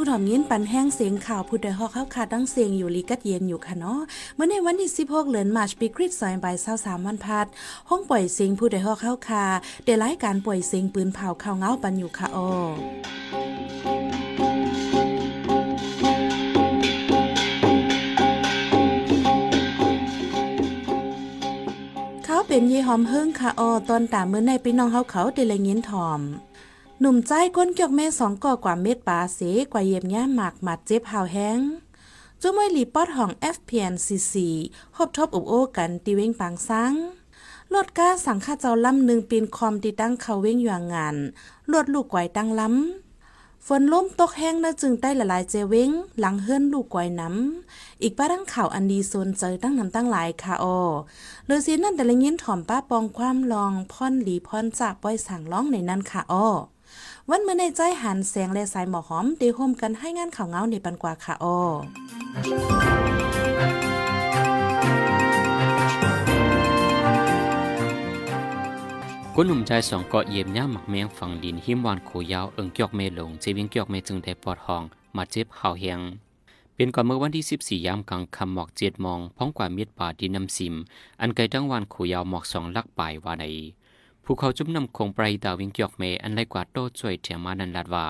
ผู้ถ่อมยินปันแห้งเสียงข่าวผู้ใดฮอกเข้าขาดังเสียงอยู่ลีกัดเย็นอยู่ค่ะเนาะเมื่อในวันที่16เดือนมาร์ชปีคริสต์ศักราช23วันพัดห้องปล่อยเสียงผู้ใดฮอกเข้าคาได้รายการปล่อยเสียงปืนเผาข่าวเงาปันอยู่ค่ะอ้อเขาเป็นเยหอมเฮิงค่ะออตอนตามเมื่อในพี่น้องเฮาเขาได้ละยินถ่อม หนุ่มใจก้นเกี่ยวแม่สองก่อกว่าเม็ดปลาเสกว่าเย็บย่าหมากหมัดเจ็บหาวแห้งจุ้มวยหลีปอดห้อง FPNCC ฮบทบอุบโอกันตีเว้งปางซังรถก้าสังฆาเจ้าลำหนึ่งปีนคอมติตั้งเขาเว้งอยู่งานรถลูกไกวตั้งล้ำฝนล้มตกแห้งนะจึงใต้ละลายเจเว้งหลังเฮือนลูกไกวน้ำอีกป้าตั้งข่าวอันดีโซนเจอตั้งน้ำตั้งหลายค่ะออหรือสินั่นแต่ละเงี้ยถ่อมป้าปองความลองพ่อนหลีพ่อนจากป้อยสั่งร้องในนั้นค่ะอ้อ วันเมื่อในใจหันแสงและสายหมอหอมเดโฮมกันให้งานข่าวเงาในปันกว่าค่ะอ้อกุหนุ่มใจสองเกาะเยี่ยมย่าหมักแมงฝั่งดินหิมวานโขยาวเอิงเกียกเมลงเจวิงเกียกเมจึงได้ปอดห้อง มาเจ็บเห่าเฮียงเป็นก่อนเมื่อวันที่ 14 ยามกลางคำหมอกเจ็ดมอง พ้องกว่าเมียดป่าดินน้ำซิม อันไกลตั้งวานโขยาวหมอกสองลักป่ายวาใน ภูเขาจุ่มน้ำคงปดาวิงเกียกเมอันไรกว่าโต้ช่วยเถียงมานันลาดว่า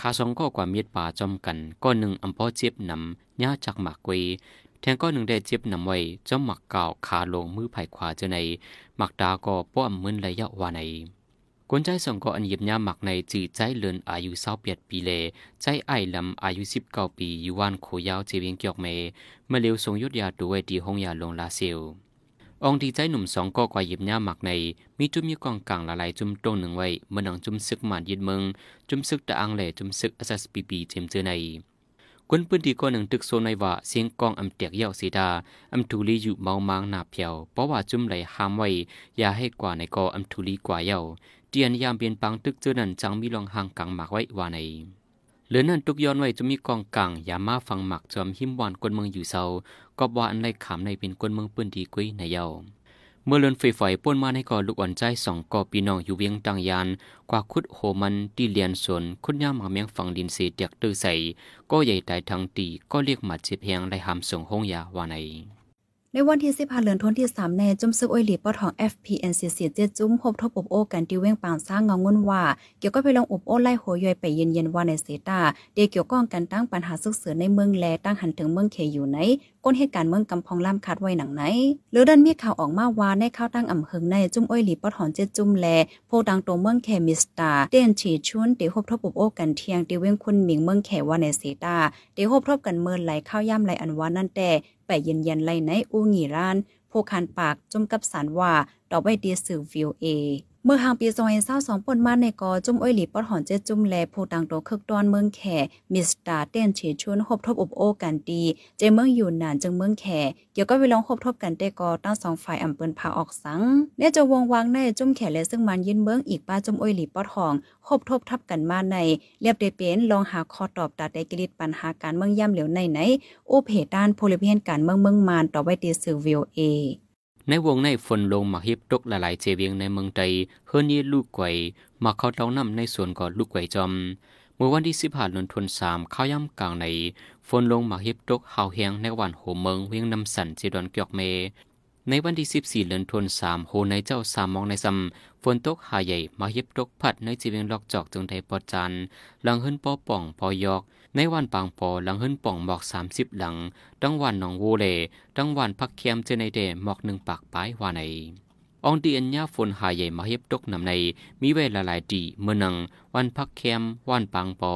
คาสองก็กว่าเมียดป่าจอมกันก้อนหนึ่งอำพอเจ็บนำย่าจากหมากเวแทงก้อนหนึ่งได้เจ็บนำไว้จอมหมักเก่าขาลงมือไผ่ขวาเจอในหมักดาก็ป้อมมึนระยะวาในกวนใจสองก็อันเยียบย่าหมักในจีใจเลินอายุเศร้าเปียดปีเล ใจไอลำอายุสิบเก้าปีอยู่วันโขยาวเจวิงเกียกเมเมื่อเร็วทรงยุดยาด้วยดีห้องยาลงลาเซล องดีใจหนุ่มสองก็กว่าหยิบหน้าหมักใน มีจุ่มยี่กองกลางละลายจุ่มตรงหนึ่งไว้เมื่อนังจุ่มซึกหมาดยิดเมืองจุ่มซึกตะอังแหล่จุ่มซึกอสสปีปีเจมเจอในกวนปืนดีก็หนึ่งตึกโซนในว่าเสียงกองอำเตียกเย่าสีดาอำทูลีอยู่เมามางหนาเพียวเพราะว่าจุ่มไหลห้ามไว้อย่าให้กว่าในกออำทูลีกว่าเย่าเตียนยามเปลี่ยนปังตึกเจอนั้นจังมีลองห่างกลางหมากไว้ว่าใน เหลือนั่นทุกย้อนไว้จะมีกองกลางยามาฟังหมักจอมหิมวานกวนเมืองอยู่เศร้าก็ว่าอันไรขามในเป็นกวนเมืองปืนดีกุ้ยในเยาเมื่อเลินไฟไฟป่นมาในก่อลูกอ่อนใจสองก่อปีน้องอยู่เวียงตังยาน กว่าคุดโหมันที่เลียนสนคุดย่ามหาเมียงฝั่งดินเสียเตียกตื้อใส่ก็ใหญ่ตายทั้งตีก็เรียกหมัดเจ็บแหงได้หามส่งห้องยาว่าใน ในวันที่สิบห้าเดือนธันวาคมในจุ่มซึกอ้อยหลีปอทอง FPNCC เจ็ดจุ่มพบทบอบโอกันที่เว้งปางสร้างเงางุนว่า เกี่ยวกับไปลองอบโอไล่หัวย่อยไปเย็นๆว่าในเซตาเดียเกี่ยวก้องกันตั้งปัญหาซึกเสือในเมืองแลตั้งหันถึงเมืองเคอยู่ไหนก้นเหตุการณ์เมืองกำพองล่ามคาดไว้หนังไหน หรือดันมีข่าวออกมาว่าในข้าวตั้งอ่ำเฮงในจุ่มอ้อยหลีปอทองเจ็ดจุ่มแลโพดังตัวเมืองเคมิสตาเตียนฉีชุนเดียวพบทบอบโอกันเทียงเดียวเว้งคุณหมิงเมืองแขว่าในเซตาเดียวพบทบกันเมินไหลข้าวย่ำไหลอันวานั่นแต่ ไปเย็นๆไลในอูหงีร้านผู้คันปากจุ่มกับสารว่าดอกไม้เดีสื่อวิวเอ เมื่อหางปีซอยเศร้าสองปนมาในกอจุ่มอ้อยหลีปอดหอนเจ็ดจุ่มแลผู้ต่างโตคึกตอนเมืองแขมิสตาเต้นเฉชวนหบทบอบโอกันดีเจเมืองอยู่นานจึงเมืองแขเกี่ยวก็ไปลองหบทบกันแต่กอตั้งสองฝ่ายอำเปินพาออกสังเนี่ยจะวงวางในจุ่มแขและซึ่งมันยินเมืองอีกป้าจุ่มอ้อยหลีปอดหองหบทบทับกันมาในเรียบเดเป็นลองหาคอตอบตาได้กิริตปัญหาการเมืองย่ำเหลวในไหนโอเพด้านโพลิเพียนการเมืองเมืองมานต่อไว้ตีสื่อวิวเอ ในวงในฝนลงมาฮิบตกละลายเจเวียงในเมืองไทยเฮือนี้ลูกไก่มาเขาเต้าน้ำในส่วนก่อนลูกไก่จอมเมื่อวันที่สิบห้าเดือนธันวาคมข้าวย่ำกลางในฝนลงมาฮิบตกหาวเฮียงในวันโหเมืองเวียงนำสันจีดอนเกียกเม ในวันที่สิบสี่เดือนธันวามโหในเจ้าสามมองในซำฝนตกหาใหญ่มาฮิบตกพัดในจีเวียงลอกจอกจึงไทยปอจันหลังขึ้นปอป่องปอยอก ในวันปางปอหลังหึนป่องหมอกสามสิบหลังตั้งวันหนองโวเลตั้งวันพักเคียมเจในเดหมอกหนึ่งปากปลายวาในอองดีอัญญาฝนหายใหญ่มาเฮ็บตกนำใน มีเวลาหลายดีเมื่อนัง วันพักแคมวันปางปอ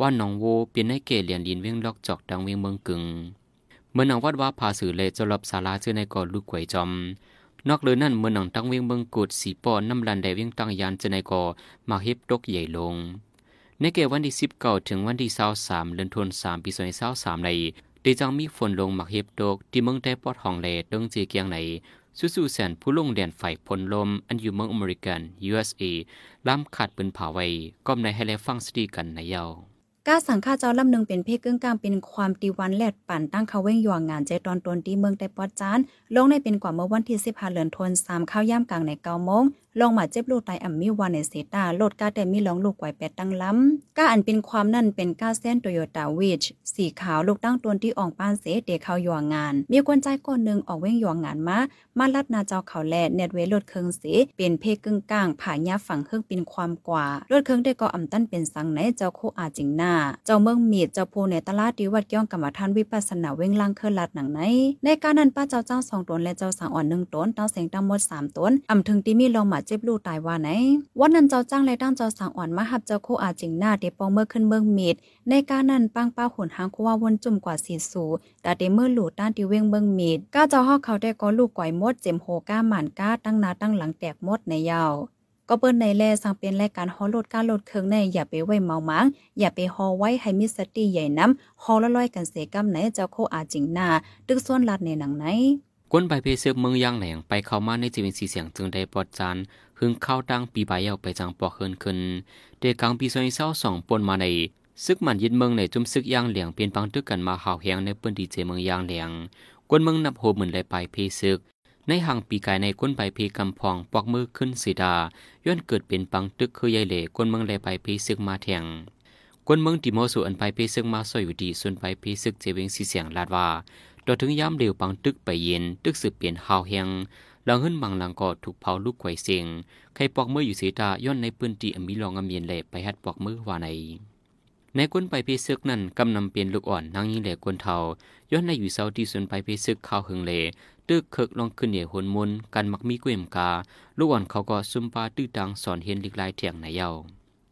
วันหนองโวเปลี่ยนให้เกเลียนดินเวียงลอกจอกดังเวียงเมืองกึ่งเมื่อนังวัดว่าพาสื่อเลจะรับสาราเจในก่อลูกไข่จอมนอกเลยนั่นเมื่อนังตั้งเวียงเมืองกุดสีปอน้ำลันแดเวียงตั้งยานเจในก่อมาเฮ็บตกใหญ่ลง ในเกวันที่สิบเก้าถึงวันที่เศร้าสามเดือนธันวาคมปีสองพันเศร้าสามในดีจังมีฝนลงหมักเห็บโดกที่เมืองแต่ปอดห้องเลดงจีเกียงในสู้สู้แสนผู้ลงแดนไฟพลลม อันอยู่เมืองอเมริกัน USA ล้ำขาดปืนผาไว้ก้มในให้แลฟังสตีกันในเยาก้าสังฆาเจ้าลำหนึ่งเป็นเพศกึ่งกลางเป็นความตีวันแลดปั่นตั้งเขาเว้งหยวงงานใจตอนตนที่เมืองแต่ปอดจานลงในเป็นกว่าเมื่อวันที่สิบห้าเดือนธันวาคมข้าวย่ำกลางในเก้าโมง ลองมาเจ็บลูกตายอ่ำมีวานในเซตาโลดกาแต่มีลองลูกไกวแปดตั้งล้ำก้าอันเป็นความนั่นเป็นก้าเส้นโตโยต้าวิชสีขาวลูกตั้งตัวที่อ่อกป้านเสเดเขาหยวงงาน มีคนใจก้อนหนึ่งออกเว้งหยวงงานมามาลัดนาเจ้าเขาแลเน็ตเวลดเคิงเสเป็นเพกึ่งกลางผ่ายาฝั่งเครื่องเป็นความกว่าลดเคิงได้ก็อ่ำตั้นเป็นสังไหนเจ้าโคอาจิงหน้า เจ้าเมืองมีดเจ้าโพในตลาดดีวัดย่องกรรมฐานวิปัสสนาเว้งล่างเคลื่อนลัดหนังไหนในการนั้นป้าเจ้าเจ้าสองตนและเจ้าสางอ่อนหนึ่งตนเต้าเสียงตั้งหมดสามตนอ่ำถึงที่มีลองมาเจ็บลูกตายว่าไหน วันนั้นเจ้าจ้างและด้านเจ้าสางอ่อนมาหับเจ้าโคอาจิงหน้าเดปองเมื่อขึ้นเมืองมีดในการนั้นปังป้าหุนหางคัววนจุ่มกว่าสีสูแต่เดเมื่อหลูดด้านที่เว้งเมืองมีดก้าเจ้าฮอกเขาได้ก็ลูกก่อยมดเจ็มโหก้าหมันก้าตั้งนาตั้งหลังแตกมดในยาวก็เปิ้นในแลสั่งเป็นรายการฮอลดการลดเครื่องในอย่าไปไว้เมาหมางอย่าไปฮอไว้ให้มีสติใหญ่น้ำฮอละลอยกันเสกำไหนเจ้าโคอาจิงหน้าตึกส่วนลัดในหนังไหน กวนใบเพซึกเมืองยางแหลงไปเข้ามาในจีวินสีเสียงจึงได้ปอดจานหึงเข้าดังปีใบยเอาไปจังปอกเฮินขึ้นเด็กกลางปีซอยเศร้าสองปนมาในซึกมันยึดเมืองในจุ่มซึกยางเหลียงเปลี่ยนปังตึกกันมาหาวแหงในปืนดีเจเมืองยางเหลียงกวนเมืองนับโหหมื่นเลยไปเพซึก ในห่างปีกายในก้นใบเพกำพองปอกมือขึ้นสีดาย้อนเกิดเป็นปังตึกคือยายเหล่กวนเมืองเลยไปเพซึกมาแทงกวนเมืองติโมสุอันไปเพซึกมาซอยอยู่ดีส่วนไปเพซึกเจวิงสีเสียงลาดว่า ต่อถึงย้ำเร็วปังตึกไปเย็น ตึกสืบเปลี่ยนหาวแหงหลังขึ้นบางหลังก็ถูกเผาลูกไข่เสียงใครปอกมืออยู่สีตาย้อนในปืนตีอมีลองอเมียนเล่ไปฮัดปอกมือว่าในในก้นไปเพซึกนั้นกำนำเปลี่ยนลูกอ่อนนางยิงเหล่กวนเทาย้อนในอยู่เสาที่ส่วนไปเพซึกข้าวหึงเลตึกเคิกลองขึ้นเหนี่ยหนมุนกันมักมีกุ้ยมกา ลูกอ่อนเขาก็ซุมปาตื้อดังสอนเห็นลิกลายเถียงในเย้า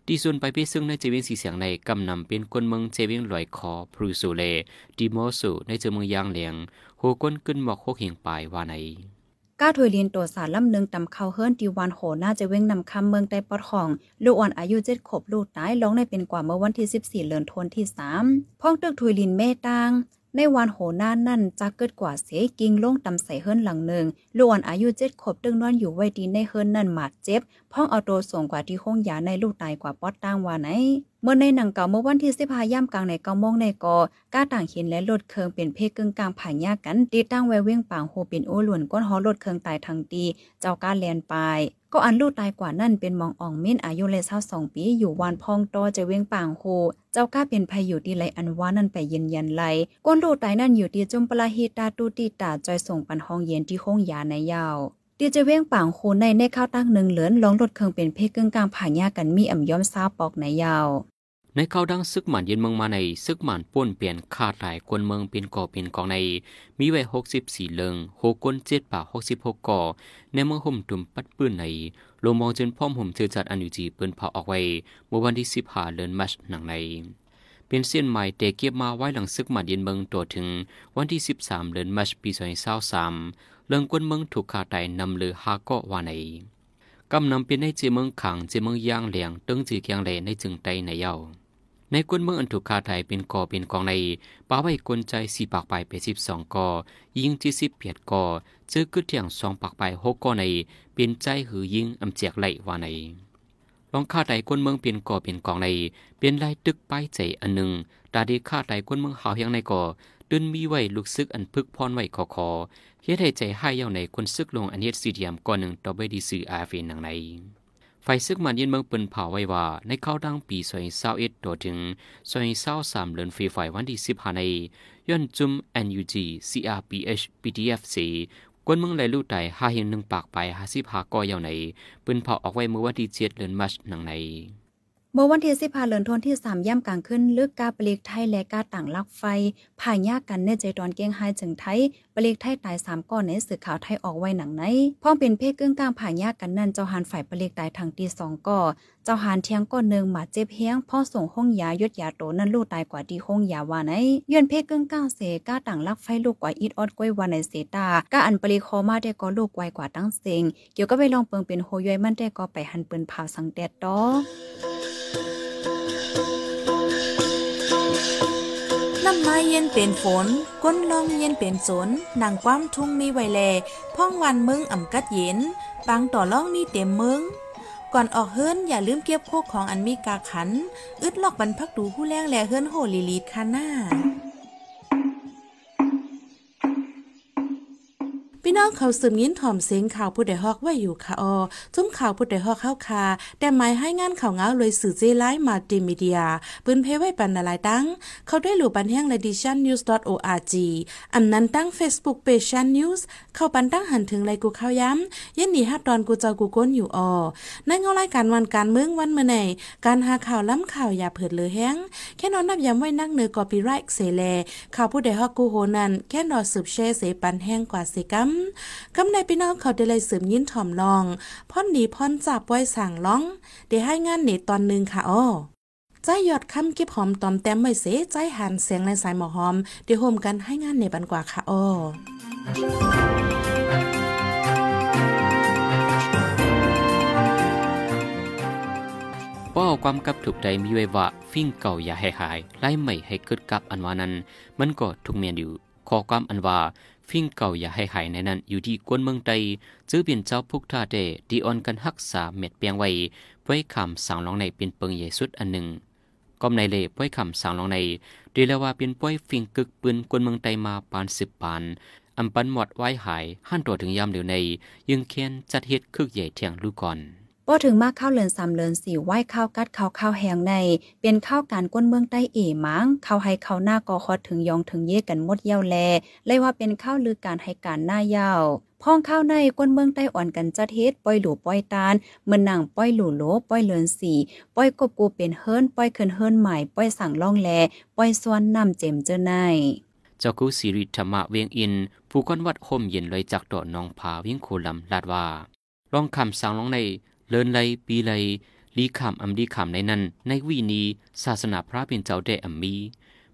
ที่ส่วนไปเพซึกในเจวิงสีเสียงในกำนำเป็นก้นเมืองเจวิงลอยคอพรูสูเลดีโมสูในเจอเมืองยางเหลียงโหก้นขึ้นหมอกโคกเหียงปลายว่าในก้าถวยเรียนตัวสารลำหนึ่งตำเข้าเฮิรนตีวันโหน่าจะเว้งนำคำเมืองใต้ปอดของ ลูกอ่อนอายุเจ็ดขบลูกตายร้องในเป็นกว่าเมื่อวันที่สิบสี่เลือนทนที่สามพ้องตึกถวยลินเมตาง ในวันโหน้านั่นจะเกิดกว่าเสกิงลงตำใส่เฮิรนหลังหนึ่งลูกอ่อนอายุเจ็ดขบตึงนอนอยู่ไว้ดีในเฮิรนนั่นหมาดเจ็บพ้องเอาตัวส่งกว่าที่ห้องยาในลูกตายกว่าปอดตั้งว่าไหนเมื่อในหนังเก่าเมื่อวันที่สิบห้าย่ำกลางในเก้าโมงในกอก้าต่างเห็นและลดเคืองเป็นเพกึ่งกลางผ่านยากกันตีตั้งไว้เว้งปางโฮเป็นโอหลวนก้นหอลดเคืองตายทางตีเจ้าก้าแลนปลาย ก็อันลูกตายกว่านั่นเป็นมองอ่องเม้นอายุเลยเศร้าสองปีอยู่วานพองตอจะเว้งป่างโฮเจ้าก้าเป็นภัยอยู่ที่ไรอันว่านั่นไปเย็นยันไลก้นลูกตายนั่นอยู่ที่จมปลาฮิตาตูตีตาจอยส่งปันห้องเย็นที่ห้องยาในยาวตีจะเว้งป่างโคในในข้าวตั้งหนึ่งเหลือนลองลดเคืองเป็นเพศกึ่งกลางผ่านยากกันมีอ่ำย้อมซาปอกในยาว ในเข้าดังซึกหมันเย็นเมืองมาในซึกหมันป่วนเปลี่ยนขาดหลายกวนเมืองเป็นก่อเป็นกองใน มีไว้หกสิบสี่เลิงหก้นเจ็ดป่าหกสิบหกก่อในเมืองห่มตุ่มปัดปื้นในโลมองจนพ่อมห่มเธอจัดอันอยู่จีเปืนเผาออกไว้เมื่อวันที่สิบห้าเดือนมัชหนังใน เป็นเส้นใหม่เตะเก็บมาไว้หลังซึกหมันเย็นเมืองตัวถึงวันที่สิบสามเดือนมัชปีสองพันสามเรื่องกวนเมืองถูกขาดไตนำเลือฮากาะวาในกำนำเป็นในเจเมืองขังเจเมืองย่างเหลียงตึงจีเกียงเลในจึงไตในเย้า ในกวนเมืองอันถูกคาไทยเป็นกอเป็นกองในป้าไว้กลใจสี่ปากไปไปสิบสองกอ ยิงที่สิบเปียดกอเจอกึดเที่ยงสองปากไปหกกอในเป็นใจหือยิงอำเจียกไหลว่าในลองคาไทยกวนเมืองเป็นกอเป็นกองในเป็นลายตึกป้ายใจอันหนึ่งตาดีคาไทยกวนเมืองหาวเฮียงในกอดึนมีไว้ลูกซึกอันพึกพรไว้คอคอเฮ็ดให้ใจให้เย้าในคนซึกลงอันเฮ็ดสีเดียมก่อนหนึ่งต่อไปดีสื่ออาเฟนหนังใน ไฟซึกมันยินเมืองเปิ้นเผาไว้ว่า ในเข้าดังปีซอยเศร้าเอ็ดตัวถึงซอยเศร้าสามเลือนฟรีไฟวันที่สิบห้าในย้อนจุม NUG CRPH PDF สีกวนเมืองไหลลู่ไตห้าเห็นหนึ่งปากไปห้าสิบห้าก้อเยาวในเปิ้นเผาออกไว้เมื่อวันที่เจ็ดเดือนมัชหนังใน เมื่อวันที่สิบห้าเดือนธันที่สามย่ำกลางขึ้นเลือกกาปลีกไทยและกาต่างลักไฟผ่ายากกันในใจตอนเกียงไฮจึงไทยปลีกไทยตายสามก้อนในสื่อข่าวไทยออกไว้หนังไหนพ้องเป็นเพศกึ่งกลางผ่ายากกันนั่นเจ้าหานฝ่ายปลีกตายทางตีสองก่อเจ้าหานเทียงก้อนหนึ่งหมาเจ็บเฮียงพ่อส่งห้องยายดยาโตนั่นลูกตายกว่าที่ห้องยาว่าไหนย้อนเพศกึ่งกลางเสกาต่างลักไฟลูกกว่าอีดออดก้อยว่าในเสตากาอันปลีคอมาได้ก็ลูกไวกว่าตั้งเสงเกี่ยวก็ไปลองเปิงเป็นโฮยอยมันได้ก็ไปหันปืนเผาสังแดดดอ น้ำไม้เย็นเป็นฝน ก้นลองเย็นเป็นสนนางความทุ่งมีไวแลพ่องวันมึงอ่ำกัดเย็นบางต่อล่องมีเต็มมึง ก่อนออกเฮิรนอย่าลืมเก็บโคกของอันมีกาขัน อึดลอกบรรพักดูผู้แรงแลเฮิรนโหลีลีดคาน่า น้องเขาสืบยินถ่อมเสียงข่าวผู้ใดฮอกไว้อยู่ค่ะออจุ้มข่าวผู้ใดฮอกเข้าคาแต่หมายให้งานข่าวเงาเลยสื่อเจไลฟ์มาติมีเดียปืนเพไว้ปันนาลายตั้ง เขาได้หลู่ปันแห้ง edition news org อันนั้นตั้ง Facebook page Shan News เข้าปันตั้งหันถึงไรกูเข้าย้ำยันหนีฮับดอนกูเจ้ากูก้นอยู่ออในเงารายการวันการเมืองวันเมื่อไหนการหาข่าวล้ำข่าวอย่าเผิดเลยแห้งแค่นอนนับย้ำไว้นักเนือกอปีไรค์เสแลข่าวผู้ใดฮอกกูโหนันแค่นอสืบแช่เสปันแห้งกว่าเสกัมกำในพี่น้องเขาได้เลยสืบยินถ่อมลองพ่อนหนีพ่อนจับไว้สั่งร้องเดี๋ยวให้งานเนตตอนหนึ่งค่ะอ้อใจหยอดคำกิบหอมตอมแต้มไม่เสใจหันเสียงในสายหมอหอมเดี๋ยวโฮมกันให้งานเนบันกว่าค่ะอ้อป้อความกับถูกใดมีไว้ว่าฟิ่งเก่าอย่าให้หายไล่ใหม่ให้เกิดกับอันวานั้น มันก็ทุกเมียนอยู่ ขอความอันว่า ฟิ่งเก่าอย่าให้หายในนั้น อยู่ที่กวนเมืองใดจื้อเปลี่ยนเจ้าพุกท่าเดดีออนกันหักษาเม็ดเปียงไว้ไว้คำสั่งลองในเป็นเปิงใหญ่สุดอันหนึ่งก้มในเล่ป้อยคำสั่งลองในดีแล้วว่าเป็นป้อยฟิ่งกึกปืนกวนเมืองใดมาปานสิบปานอำปันหมดไว้หายหันตัวถึงยามเดียวใน ยึงเคียนจัดเฮ็ดคึกใหญ่เทียงลูกก่อน พอถึงมากข้าวเลือนสามเลือนสี่ไหว้ข้าวกัดข้าวข้าวแหงใน เป็นข้าวการก้นเมืองใต้เอหมังข้าวให้ข้าวหน้ากอคอถึงยองถึงเย่กันมดเย้าแลเลยว่าเป็นข้าวลือการให้การหน้าเย้าพ้องข้าวในก้นเมืองใต้อ่อนกันจัดเฮ็ดป้อยหลูป้อยตาลเมือนหนังป้อยหลูโลป้อยเลือนสี่ป้อยกบกูเป็นเฮิรนป้อยเคินเฮิรนใหม่ป้อยสั่งล่องแลป้อยส่วนน้ำเจมเจอในเจ้ากูสิริธรรมะเวียงอิน ผู้ก้อนวัดห่มเย็นเลยจากดอกนองผาวิ่งโคลำลาดว่าลองคำสั่งลองใน เลินไลปีไลลีคำอำลีคำในนั้น ในวีนี้ ศาสนาพระเป็นเจ้าได้อำมี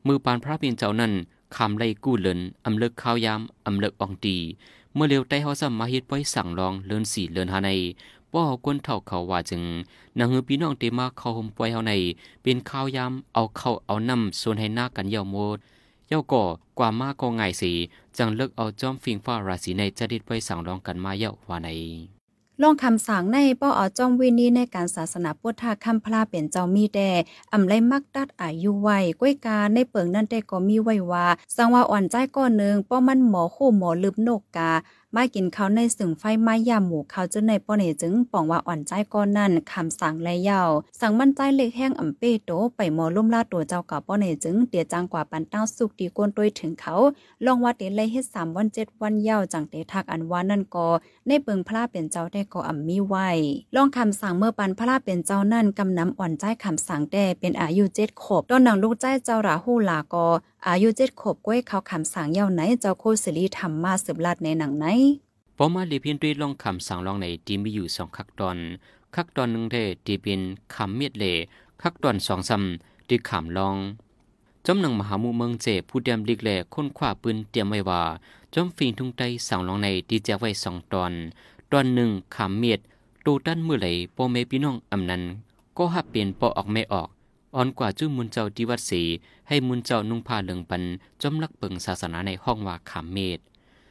มือปานพระเป็นเจ้านั้นคำไลกู้เลินอำเลิกข้าวยามอำเลิกอองตี เมื่อเร็วใต้เฮาซ้ำมาเฮ็ดป้อยสั่งลองเลินสี่เลินหาในป้อก้นเท่าเขาว่าจึงนางเฮือพี่น้องเตมาเข้าห่มป้อยเฮาใน เป็นข้าวยามเอาเข้าเอาน้ำส่วนให้หน้ากันเย่าโมดเย้าก่อกว่ามากก็ง่ายสีจังเลิกเอาจอมฟิงฟ้าราศีในจะดิดไปสั่งรองกันมาเย้าว่าใน ลองคำสั่งในป้ออจอมวินีในการศาสนาพุทธคำพลาเป็นเจ้ามีแด่อำไลมักดัดอายุไว้ก้วยกาในเปิงนั่นแต่ก็มีไว้ว่าสังว่าอ่อนใจก้อนหนึ่งป้อมันหมอคู่หมอลืบโนกกา มากินเขาในสึงไฟไม้ยามหมูเขาจนในป้อเนจึงป่องว่าอ่อนใจก้อนนั้นคำสั่งและยาว สั่งมั่นใจเล็กแห้งอ่ำเป้โตไปมอลุ่มลาตัวเจ้ากับป้อเนจึงเตียจังกว่าปันเต้าสุกดีกวนตัวถึงเขา ลองว่าเตเลยเฮ็ดสามวันเจ็ดวันยาวจังเตทักอันว่านั่นก็ในเปิงพระเป็นเจ้าได้ก็อ่ำมีไว้ลองคำสั่งเมื่อปันพระเป็นเจ้านั่นกำน้ำอ่อนใจคำสั่งแต่เป็นอายุเจ็ดขบต้นหนังลูกใจเจ้าราหูลากอายุเจ็ดขบก้วยเขาคำสั่งเย้าไหนเจ้าโคสิริธรรมมาสืบลาดในหนังไหนพอมาลีพียนด้วยลองคำสั่งลองในที่มีอยู่สองคักตอน คักตอนหนึ่งเดที่เป็นคำเมียดเลคักตอนสองซ้ำที่คำลองจอมหนังมหามูเมืองเจผู้เดียมลิกแลค้นคว้าปืนเตรียมไว้ว่าจอมฟิงทุงไตสั่งลองในที่แจกไว้สองตอน ตอนหนึ่งคำเมียดตูตันเมื่อไหลโปเมพี่น้องอำนันก็หับเปลี่ยนปอออกไม่ออก อ่อนกว่าจุ้มุนเจ้าที่วัดสีให้มุนเจ้านุ่งผ้าเหลืองปันจอมลักเปิงศาสนาในห้องว่าขามเมต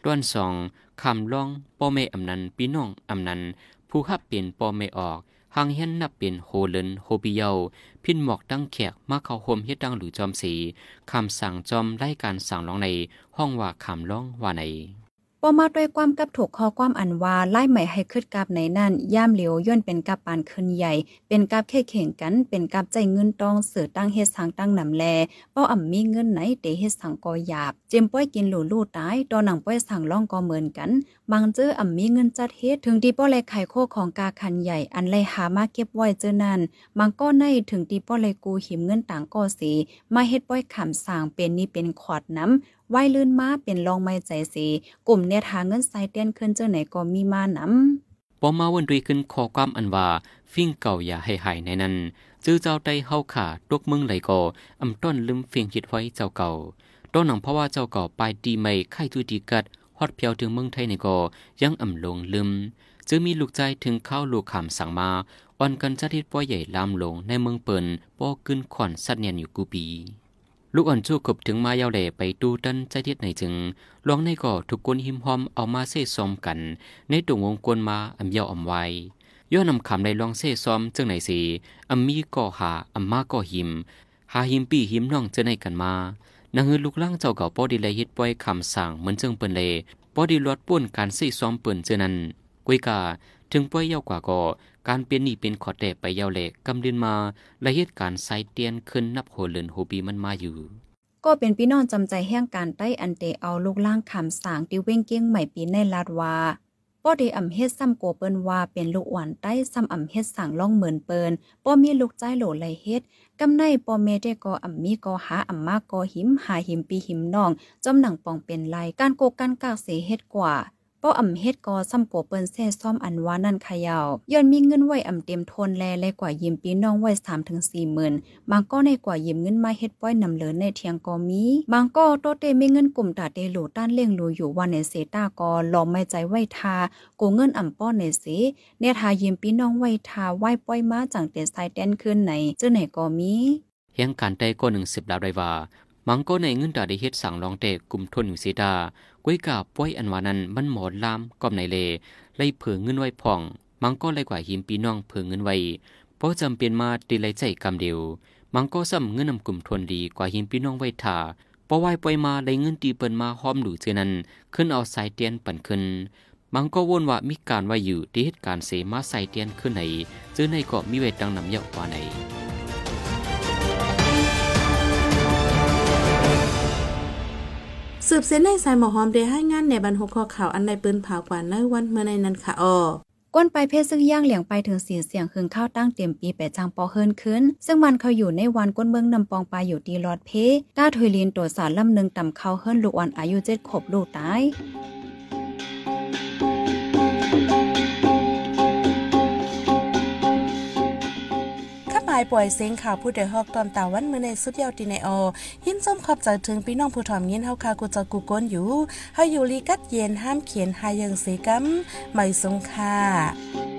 ด้วนสองคำล่องปอเมอำนันพี่น้องอำนันผู้หับเปลี่ยนปอเมออกหางเฮียนนับเป็นโฮเลนโฮปิเยาพินหมอกตั้งแขกมาเข้าโฮมเฮ็ดดังหรือจอมสีคำสั่งจอมไล่การสั่งร้องในห้องว่าคำร้องว่าใน ปอมาด้วยความกับถูกข้อความอันว่าไล่ใหม่ให้ขึ้นกับในนั่นย่ามเหลียวย่นเป็นกับปานขึ้นใหญ่ เป็นกับแค่เข่งกันเป็นกับใจเงินตองเสือตั้งเฮ็ดสังตั้งนำแลป้ออ่ำมีเงินไหนเตเฮ็ดสังกอหยาบ เจมป้อยกินหลูลู่ตายตอนหนังป้อยสังล่องก็เหมือนกัน บางเจออ่ำมีเงินจัดเฮ็ดถึงที่ป้อแลไข่โคของกาคันใหญ่ อันไลหามาเก็บไว้เจอนั่นบางก็ในถึงที่ป้อแลกูหิมเงินต่างก็สีมาเฮ็ดป้อยขำสางเป็นนี่เป็นขอดน้ำ ไว้ลื่นมาเป็นรองไม้ใจสีกลุ่มเนี่ยทางเงินใส่เตียนขึ้นเจอไหนก็มีมานำปอมาวันรีขึ้นขอความอันว่า ฟิ่งเก่าอย่าให้หายในนั้น จื้อเจ้าได้เฮาขาตกมึงไหลก่ออำต้นลืมฟิ่งคิดไว้เจ้าเก่าต้นหนังเพราะว่าเจ้าเก่าปดีไม่ไข่ตุดีกัดฮอดเพียวถึงเมืองไทยในก่อยังอ่ำลงลืมจื้อมีลูกใจถึงเข้าลูกขำสั่งมาอ่อนกันจัดทิดป้อใหญ่ลามลงในเมืองเปิ่นป้อขึ้นขอนสัตเนียนอยู่กูปี ลูกอ่อนจู้กบถึงมาเยาวแหล่ไปดูตันใจเทียดในจึงลองในก่อทุกคนหิมหอมเอามาเซ่ซอมกัน ในตุงวงกวนมาอำเยาวอำไว้ย้อนนำคำในลองเซ่ซอมจึงไหนสีอำมีก่อหาอำมาก่อหิม หาหิมปีหิมน้องเจอในกันมานางเฮือลูกล่างเจ้าเก่าป้อดีเลยฮิตป้อยคำสั่งเหมือนจึงเปิ้นเลป้อดีลดป่วนการใส่ซ้อมเปิ่นเจอนั้นกุยกาถึงป่วยเยาวกว่าก็ การเปลี่ยนนี่เป็นขอแต่ไปเยาวเละกำดินมาและเหตุการณ์ใส่เตียนขึ้นนับโหเลือนโหบีมันมาอยู่ ก็เป็นพี่น้องจำใจแห่งการใต้อันเตเอาลูกล่างคำสางที่เว้งเกี้ยงใหม่ปีในลาดวาป้อดีอ่ำเฮ็ดซ้ำโกเปิ้นว่าเป็นลูกหวานใต้ซ้ำอ่ำเฮ็ดสั่งล่องเหมือนเปิ้นป้อมีลูกใจโหลไหลเฮ็ดกำในป้อเมได้ก็อ่ำมีก็หาอ่ำมากก็หิมหาหิมปีหิมน้องจอมหนังปองเป็นลายการโกกันกากเสเฮ็ดกว่า ป้ออ่ำเฮ็ดก็ซ้ำโกเปิ้นแซ่ซ่อมอันว่านั่นขยาวย้อนมีเงินไว้อ่ำเต็มทนแลเลยกว่ายิมปีน้องไว้3ถึง4หมื่นบางก็ในกว่ายิมเงินมาเฮ็ดป้อยนำเหลินในเทียงก็มีบางก็โตเตมีเงินกลุ่มตาเตโหลต้านเลี้ยงรูอยู่วันในเสตาก็ลอมไม่ใจไว้ทาโกเงินอ่ำป้อในเสเนี่ยทายิมปีน้องไว้ทาไหว้ป้อยมาจังเตไซแตนขึ้นไหนเจ้าไหนก็มีเฮียงการใดก็หนึ่งสิบลาวได้ว่ามังก็ในเงินดาได้เฮ็ดสั่งรองเตกลุ่มทุนอยู่สีดา ก้วยกาป้วยอันวานั้นมันหมอดลามก็ในเลไล่เผื่อเงินไว้พ่อง มังก็เลยกว่าหิมปีน้องเผื่อเงินไว้เพราะจำเป็นมาตีไลใจกำเดียว มังก็ซ้ำเงินนำกลุ่มทุนดีกว่าหิมปีน้องไว้ท่าเพราะไหวปล่อยมาเลยเงินตีเปินมาห้อมดูเจนั้น ขึ้นเอาสายเตียนปั่นขึ้น มังก็วนว่ามีการว่าอยู่ที่เหตุการณ์เสมาใส่เตียนขึ้นไหนซึ่งในก็มีเวทดังนำเยาว่าไหน สืบเส้นในสายหมอหอมได้ให้งานในบรรหกข้อข่าวอันในปืนเผากว่าในวันเมื่อในนั้นค่ะออก้นไปเพศซึ่งย่างเหลียงไปถึงสีเสียงคืนข้าวตั้งเต็มปีแปดจังปอเฮินขึ้น ซึ่งมันเขาอยู่ในวันก้นเมืองนำปองปลาอยู่ดีรอดเพต้าถุยลินตัวสารลำหนึ่งต่ำเขาเฮิรนลูกวันอายุเจ็ดขบลูกตายาหมายปล่อยเสียงข่าวผู้ใดฮอกตอนตาวันเมื่อในสุดยาวตีในออยินส้มขอบจากถึงพี่น้องผู้ถ่อมยินเฮาคากูจะกูก้นอยู่เฮาอยู่ลีกัดเย็นห้ามเขียนหายังเสกัมไม่สงค่ะ